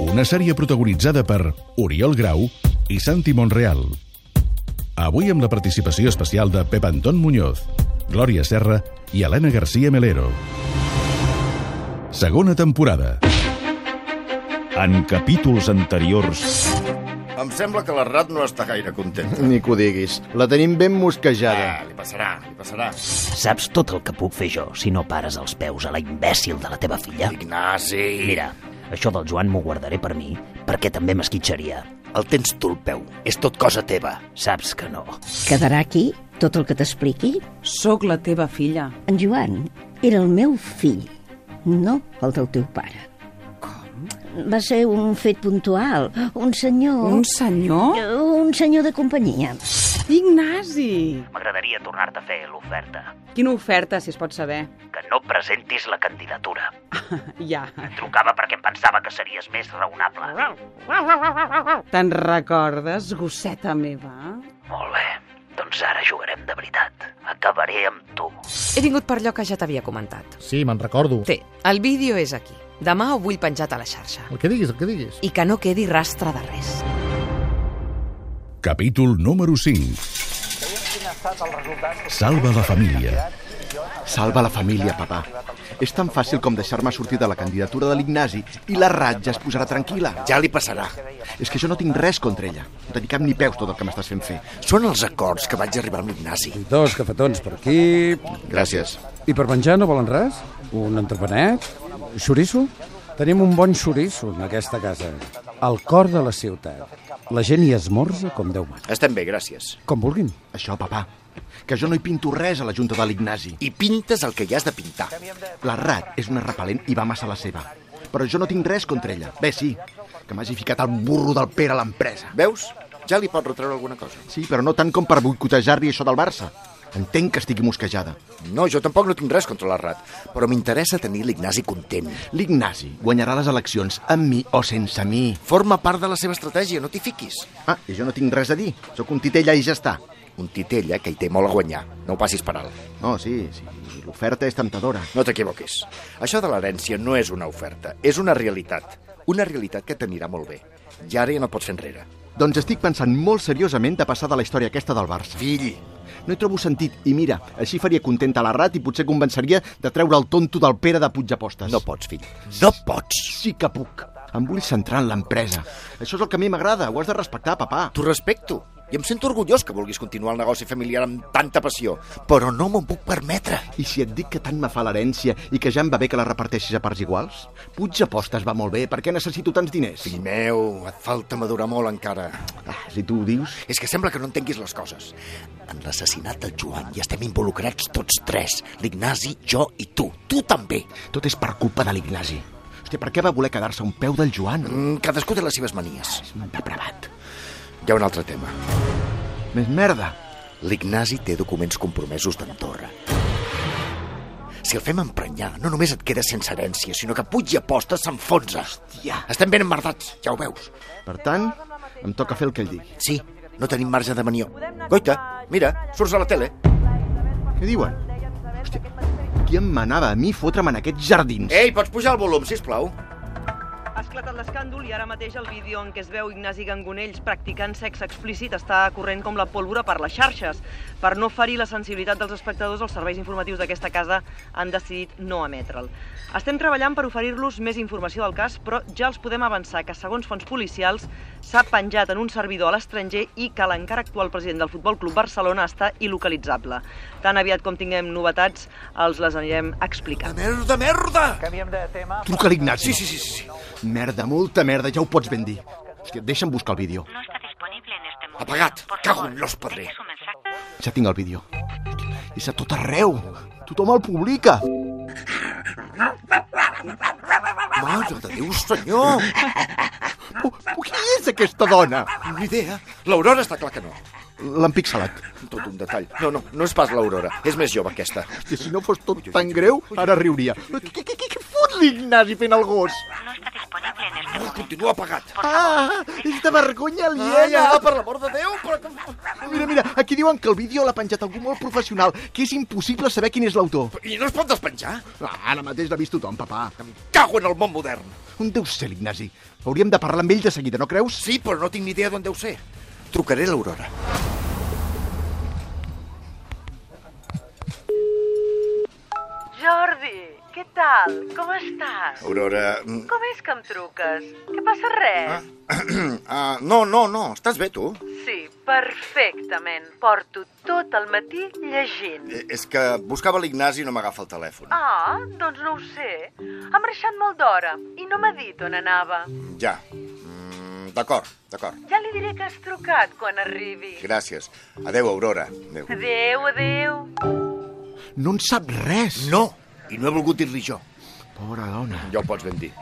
Una sèrie protagonitzada per Oriol Grau i Santi Monreal. Avui amb la participació especial de Pep Anton Muñoz, Glòria Serra i Helena García Melero. Segona temporada. En capítols anteriors... Em sembla que la Rat no està gaire contenta. Ni que ho diguis. La tenim ben mosquejada. Ah, li passarà, li passarà. Saps tot el que puc fer jo si no pares els peus a la imbècil de la teva filla? Ignasi... Mira, això del Joan m'ho guardaré per mi, perquè també m'esquitxaria. El tens tu, el peu. És tot cosa teva. Saps que no. Quedarà aquí tot el que t'expliqui? Sóc la teva filla. En Joan era el meu fill, no el del teu pare. Com? Va ser un fet puntual, un senyor... Un senyor? Un senyor de companyia. Ignasi! M'agradaria tornar-te a fer l'oferta. Quina oferta, si es pot saber? Que no presentis la candidatura. Ja. Trucava perquè em pensava que series més raonable. Te'n recordes, gosseta meva? Molt bé, doncs ara jugarem de veritat. Acabaré amb tu. He vingut per allò que ja t'havia comentat. Sí, me'n recordo. Té, el vídeo és aquí. Demà ho vull penjat a la xarxa. El que diguis, el que diguis. I que no quedi rastre de res. Capítol número 5. Salva la família. Salva la família, papà. És tan fàcil com deixar-me sortir de la candidatura de l'Ignasi i la ratja es posarà tranquil·la. Ja li passarà. És que jo no tinc res contra ella. No tenia cap ni peus tot el que m'estàs fent fer. Són els acords que vaig arribar amb l'Ignasi. Dos cafetons per aquí... Gràcies. I per menjar no volen res? Un entrepanet? Xoriço? Tenim un bon xoriço en aquesta casa. Al cor de la ciutat. La gent hi esmorza com Déu mana. Estem bé, gràcies. Com vulguin. Això, papà, que jo no hi pinto res a la junta de l'Ignasi. I pintes el que hi has de pintar. La Rat és una repel·lent i va massa a la seva. Però jo no tinc res contra ella. Bé, sí, que m'hagi ficat el burro del Pere a l'empresa. Veus? Ja li pot retreure alguna cosa. Sí, però no tant com per boicotejar-li això del Barça. Entenc que estigui mosquejada. No, jo tampoc no tinc res contra la Rat, però m'interessa tenir l'Ignasi content. L'Ignasi guanyarà les eleccions amb mi o sense mi. Forma part de la seva estratègia, no t'hi fiquis. Ah, i jo no tinc res a dir. Sóc un titella i ja està. Un titella que hi té molt a guanyar. No ho passis per alt. No, sí, sí. L'oferta és temptadora. No t'equivoquis. Això de l'herència no és una oferta, és una realitat. Una realitat que t'anirà molt bé. I ara ja no pots fer enrere. Doncs estic pensant molt seriosament de passar de la història aquesta del Barça. Fill, No hi trobo sentit. I mira, així faria contenta la Rat i potser convenceria de treure el tonto del Pere de Puigdepostes. no pots, fill. No pots. Sí que puc. Em vull centrar en l'empresa. Això és el que a mi m'agrada. Ho has de respectar, papà. T'ho respecto. I em sento orgullós que vulguis continuar el negoci familiar amb tanta passió, però no m'ho puc permetre. I si et dic que tant me fa l'herència i que ja em va bé que la reparteixis a parts iguals? Puigdepostes va molt bé. Per què necessito tants diners? Fill meu, et falta madurar molt encara. Ah, si tu ho dius... És que sembla que no entenguis les coses. En l'assassinat del Joan hi estem involucrats tots tres. L'Ignasi, jo i tu. Tu també. Tot és per culpa de l'Ignasi. Hòstia, per què va voler quedar-se un peu del Joan? Mm, cadascú té les seves manies. És un depravat. Hi ha un altre tema. Més merda. L'Ignasi té documents compromesos d'Andorra. Si el fem emprenyar, no només et quedes sense herència, sinó que Puig i Aposta s'enfonsa. Hòstia. Estem ben emmerdats, ja ho veus. Per tant, em toca fer el que ell digui. Sí, no tenim marge de manió. Goita, mira, surts a la tele. Què diuen? Hòstia, qui em manava a mi fotre'm en aquests jardins? Ei, pots pujar el volum, si plau. Ha esclatat l'escàndol i ara mateix el vídeo en què es veu Ignasi Gangonells practicant sexe explícit està corrent com la pólvora per les xarxes. Per no ferir la sensibilitat dels espectadors, els serveis informatius d'aquesta casa han decidit no emetre'l. Estem treballant per oferir-los més informació del cas, però ja els podem avançar que, segons fonts policials, s'ha penjat en un servidor a l'estranger i que l'encara actual president del Futbol Club Barcelona està il·localitzable. Tan aviat com tinguem novetats, els les anirem explicant. Merda, merda! Truca a l'Ignasi. Sí, sí, sí, sí. Merda, molta merda, ja ho pots ben dir. Hòstia, deixa'm buscar el vídeo. No está disponible en este momento. Apagat. Cago en los padre. deje su mensaje. Ja tinc el vídeo. Hòstia, és a tot arreu. Tothom el publica. Mare de Déu, senyor! Oh, oh, és aquesta dona? Ni idea. L'Aurora està clar que no. L'han pixelat. Tot un detall. No, no, no és pas l'Aurora. És més jove, aquesta. Hòstia, si no fos tot tan greu, ara riuria. Què, què, què, què fot l'Ignasi fent el gos? Continua apagat. Ah, és de vergonya Ah, aliena. ja, per l'amor de Déu, però... Mira, mira, aquí diuen que el vídeo l'ha penjat algú molt professional, que és impossible saber quin és l'autor. I no es pot despenjar? Ah, ara mateix l'ha vist tothom, papà. Em cago en el món modern. On deu ser l'Ignasi? Hauríem de parlar amb ell de seguida, no creus? Sí, però no tinc ni idea d'on deu ser. Trucaré a l'Aurora. Què tal? Com estàs? Aurora... mm, Com és que em truques? Què passa res? ah, no, no, no. Estàs bé, tu? Sí, perfectament. Porto tot el matí llegint. Eh, És que buscava l'Ignasi i no m'agafa el telèfon. Ah, doncs no ho sé. Ha marxat molt d'hora i no m'ha dit on anava. Ja. Mm, d'acord, d'acord. Ja li diré que has trucat quan arribi. Gràcies. Adeu, Aurora. Adeu. Adéu, adéu. No en sap res. No, i no he volgut dir-li jo. Pobra dona. Ja ho pots ben dir.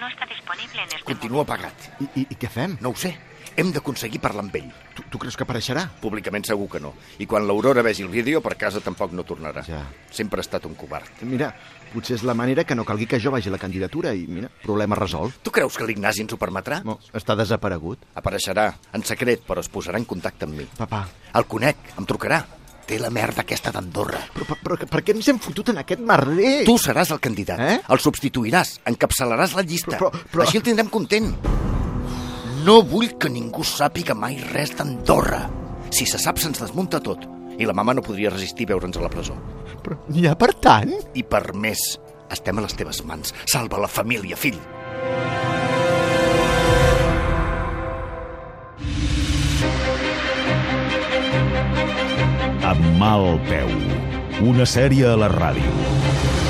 No está disponible en este Continua apagat. I, i, i què fem? No ho sé. Hem d'aconseguir parlar amb ell. Tu, tu creus que apareixerà? Públicament segur que no. I quan l'Aurora vegi el vídeo, per casa tampoc no tornarà. Ja. Sempre ha estat un covard. Mira, potser és la manera que no calgui que jo vagi a la candidatura i, mira, problema resolt. Tu creus que l'Ignasi ens ho permetrà? No, està desaparegut. Apareixerà, en secret, però es posarà en contacte amb mi. Papà, El conec, em trucarà. Té la merda aquesta d'Andorra. però, però, però per què ens hem fotut en aquest merder? Tu seràs el candidat. Eh? El substituiràs, encapçalaràs la llista. Però- però- però- Així el tindrem content. No vull que ningú sàpiga mai res d'Andorra. Si se sap, se'ns desmunta tot. I la mama no podria resistir veure'ns a la presó. Però n'hi ha per tant? I per més, estem a les teves mans. Salva la família, fill. peu. Una sèrie a la ràdio.